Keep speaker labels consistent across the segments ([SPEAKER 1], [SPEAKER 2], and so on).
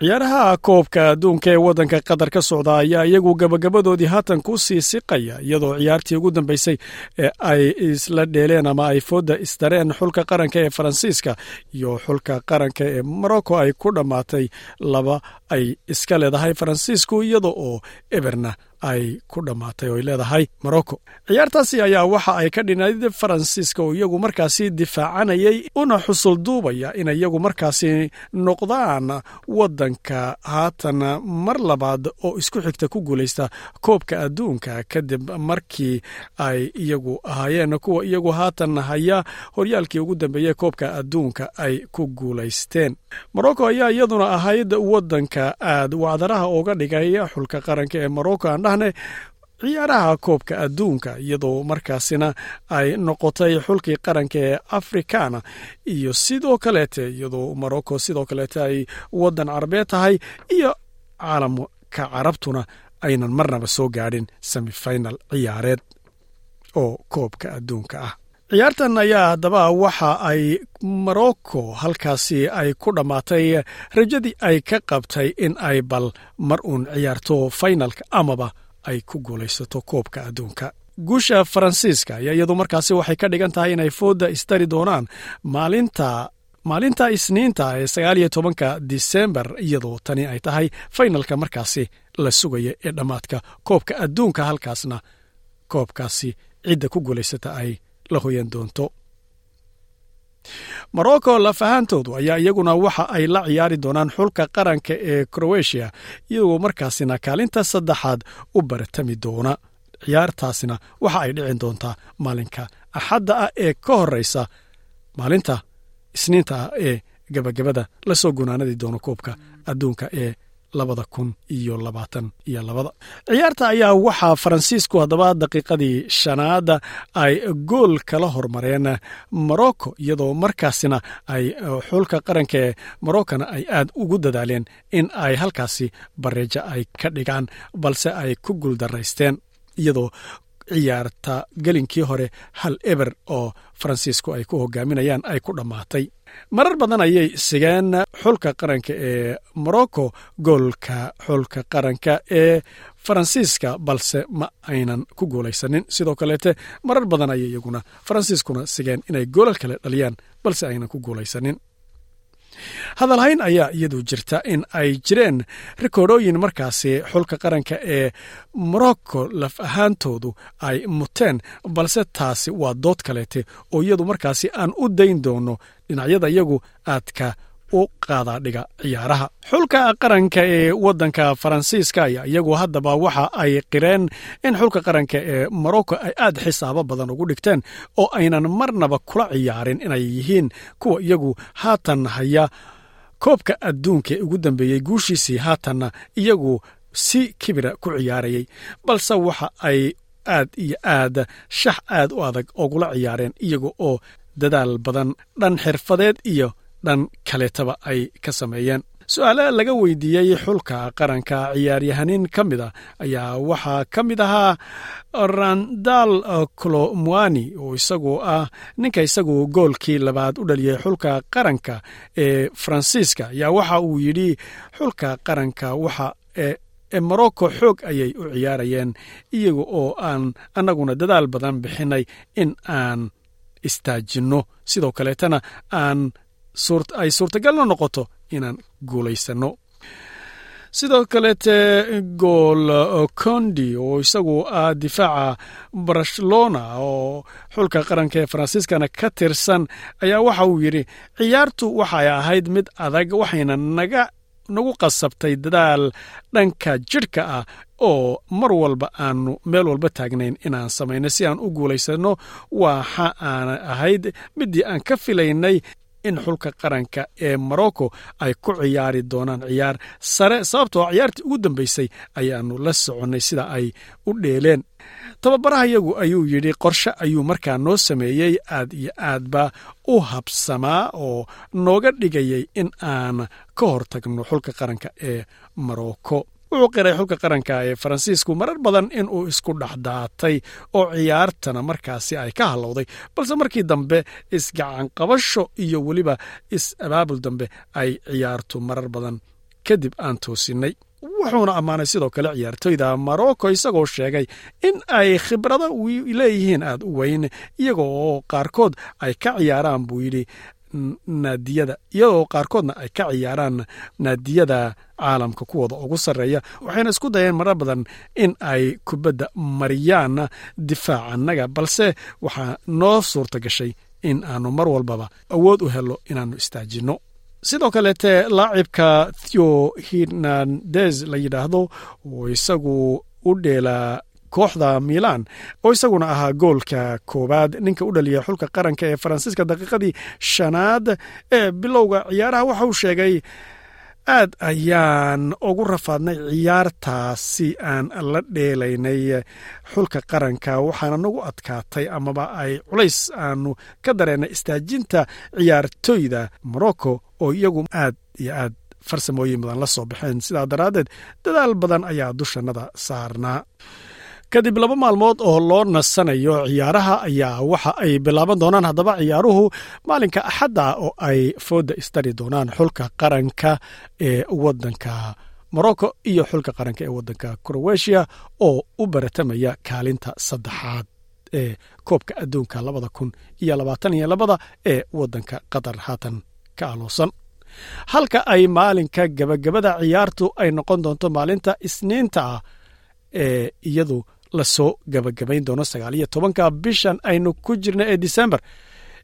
[SPEAKER 1] ciyaaraha koobka adduunka ee waddanka qatar ka socda ayaa iyagu gabagabadoodii haatan ku sii siqaya iyadoo ciyaartii ugu dambeysay ee ay isla dheeleen ama ay fooda isdareen xulka qaranka ee faransiiska iyo xulka qaranka ee morocco ay ku dhammaatay laba ay iska leedahay faransiisku iyada oo eberna ay ku dhammaatay oy leedahay morocco ciyaartaasi ayaa waxa ay ka dhinayd faransiiska oo iyagu markaasi difaacanayay una xusul duubaya in iyagu markaasi noqdaan waddanka haatan mar labaad oo isku xigta ku guulaysta koobka adduunka kadib markii ay iyagu ahaayeen. Kuwa iyagu haatan haya horyaalkii ugu dambeeyey koobka adduunka ay ku guulaysteen. Morocco ayaa iyaduna ahayd waddanka aad wacdaraha uga dhigay xulka qaranka ee morocco dhahne ciyaaraha koobka adduunka iyadoo markaasina ay noqotay xulkii qaranka ee afrikaana iyo sidoo kaleete iyadoo morocco sidoo kaleete ay waddan carabeed tahay iyo caalamka carabtuna aynan marnaba soo gaadhin semifinal ciyaareed oo koobka adduunka ah. Ciyaartan ayaa haddaba waxa ay morocco halkaasi ay ku dhammaatay rajadii ay ka qabtay in ay bal mar uun ciyaarto finalka amaba ay ku guulaysato koobka adduunka. Guusha faransiiska ayaa iyadu markaasi waxay ka dhigan tahay inay fooda istari doonaan maalinta maalinta isniinta ee sagaal iyo tobanka disembar iyadoo tani ay tahay faynalka markaasi la sugaya ee dhammaadka koobka adduunka halkaasna koobkaasi cidda ku guulaysata ay la hoyan doonto morocco lafahantoodu ayaa iyaguna waxa ay la ciyaari doonaan xulka qaranka ee croatia iyagoo markaasina kaalinta saddexaad u baratami doona. Ciyaartaasina waxa ay dhicin doontaa maalinka axadda ah ee ka horeysa maalinta isniinta ah ee gabagabada la soo gunaanadi doono koobka adduunka ee labada kun iyo labaatan iyo labada. Ciyaarta ayaa waxaa faransiisku haddaba daqiiqadii shanaada ay gool kala hormareen morocco iyadoo markaasina ay xulka qaranka ee moroccona ay aad ugu dadaaleen in ay halkaasi bareejo ay ka dhigaan balse ay ku guuldaraysteen iyadoo ciyaarta gelinkii hore hal eber oo faransiisku ay ku hogaaminayaan ay ku dhammaatay. Marar badan ayay sigeen xulka qaranka ee morocco goolka xulka qaranka ee faransiiska balse ma aynan ku guulaysanin. Sidoo kaleete marar badan ayay iyaguna faransiiskuna sigeen inay goolal kale dhaliyaan balse aynan ku guulaysanin hadalhayn ayaa iyadu jirta in ay jireen rikoodhooyin markaasi xulka qaranka ee morocco laf ahaantoodu ay muteen balse taasi waa dood kaleete oo iyadu markaasi aan u dayn doono dhinacyada iyagu aadka u qaadaadhiga ciyaaraha. Xulka qaranka ee waddanka faransiiska ayaa iyagu haddaba waxa ay qireen in xulka qaranka ee morocco ay aad xisaabo badan ugu dhigteen oo aynan marnaba kula ciyaarin inay yihiin kuwa iyagu haatan haya. Koobka adduunka ugu dambeeyey guushiisii haatanna iyagu si kibira ku ciyaarayay balse waxa ay aad iyo aad shax aad u adag ogula ciyaareen iyaga oo dadaal badan dhan xirfadeed iyo dhan kaleetaba ay ka sameeyeen. Su'aale laga weydiiyey xulka qaranka ciyaaryahanin ka mid a ayaa waxaa ka mid ahaa randal colomwani oo isagu ah ninka isagu goolkii labaad u dhaliyey xulka qaranka ee faransiiska. Ayaa waxa uu yidhi xulka qaranka waxa ee morocco xoog ayay u ciyaarayeen iyaga oo aan annaguna dadaal badan bixinay in aan istaajinno. Sidoo kaleetana aan ay suurtagalna noqoto inaan guulaysanno sidoo kaleete gool condi oo isagu ah difaaca barcelona oo xulka qaranka ee faransiiskana ka tirsan ayaa waxa uu yidhi ciyaartu waxay ahayd mid adag waxayna naga nagu qasabtay dadaal dhanka jidhka ah oo mar walba aanu meel walba taagnayn inaan samayno si aan u guulaysanno waxa aana ahayd midii aan ka filaynay in xulka qaranka ee morocco ay ku ciyaari doonaan ciyaar sare sababtoo ciyaartii ugu dambeysay ayaanu la soconnay sida ay u dheeleen. Tababaraha yagu ayuu yidhi qorshe ayuu markaa noo sameeyey aad iyo aadba u habsamaa oo nooga dhigayay in aan ka hortagno xulka qaranka ee morocco wuxuu qiray xulka qaranka ee faransiisku marar badan inuu isku dhexdaatay oo ciyaartana markaasi ay ka hallowday balse markii dambe isgacanqabasho iyo weliba is-abaabul dambe ay ciyaartu marar badan kadib aan toosinay wuxuuna ammaanay sidoo kale ciyaartoyda morocco isagoo sheegay in ay khibrado leeyihiin aad u weyn iyaga oo qaarkood ay ka ciyaaraan buu yidhi naadiyada iyadoo qaarkoodna ay ka ciyaaraan naadiyada caalamka kuwooda ugu sarreeya waxayna isku dayeen marar badan in ay kubadda mariyaan difaacannaga balse waxaa noo suurta gashay in aanu mar walbaba awood u helo inaannu istaajinno. Sidoo kaleete laacibka theo hernandez la yidhaahdo oo isagu u dheelaa kooxda milan oo isaguna ahaa goolka koowaad. Ninka u dhaliya xulka qaranka ee faransiiska daqiiqadii shanaad ee bilowga ciyaaraha waxa uu sheegay aad ayaan ugu rafaadnay ciyaartaasi aan la dheelaynay xulka qaranka waxaana nagu adkaatay amaba ay culays aanu ka dareennay istaajinta ciyaartoyda morocco oo iyagu aad iyo aad farsamooyin badan la soo baxeen. Sidaa daraaddeed dadaal badan ayaa dushannada saarnaa kadib laba maalmood oo loo nasanayo ciyaaraha ayaa waxa ay bilaaban doonaan haddaba ciyaaruhu maalinka axadda oo ay fooda istari doonaan xulka qaranka ee wadanka morocco iyo xulka qaranka ee wadanka crowetiya oo u baratamaya kaalinta saddexaad ee koobka adduunka labada kun iyo labaatan iyo labada ee wadanka qatar. Haatan ka aloosan. Halka ay maalinka gabagabada ciyaartu ay noqon doonto maalinta isniinta ah ee iyadu la soo gabagabayn doono sagaal iyo tobanka bishan aynu ku jirna ee disembar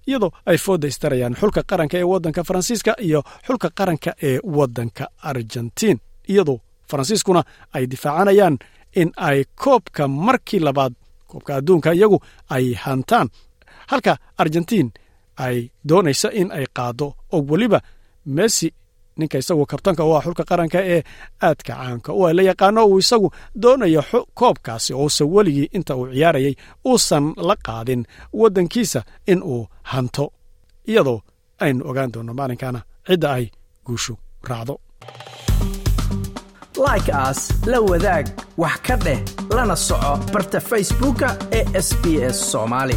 [SPEAKER 1] iyadoo ay fooda istarayaan xulka qaranka ee wadanka faransiiska iyo xulka qaranka ee wadanka argentiin iyadoo faransiiskuna ay difaacanayaan in ay koobka markii labaad koobka adduunka iyagu ay hantaan. Halka argentiin ay doonaysa in ay qaado oo weliba messi ninka isagu kabtanka u ah xulka qaranka ee aadka caanka u la yaqaano uu isagu doonayo koobkaasi oose weligii inta uu ciyaarayay uusan la qaadin waddankiisa in uu hanto iyadoo aynu ogaan doonno maalinkana cidda ay guushu raacdo.
[SPEAKER 2] Like aas la wadaag wax ka dheh lana soco barta facebooka ee sb s soomaali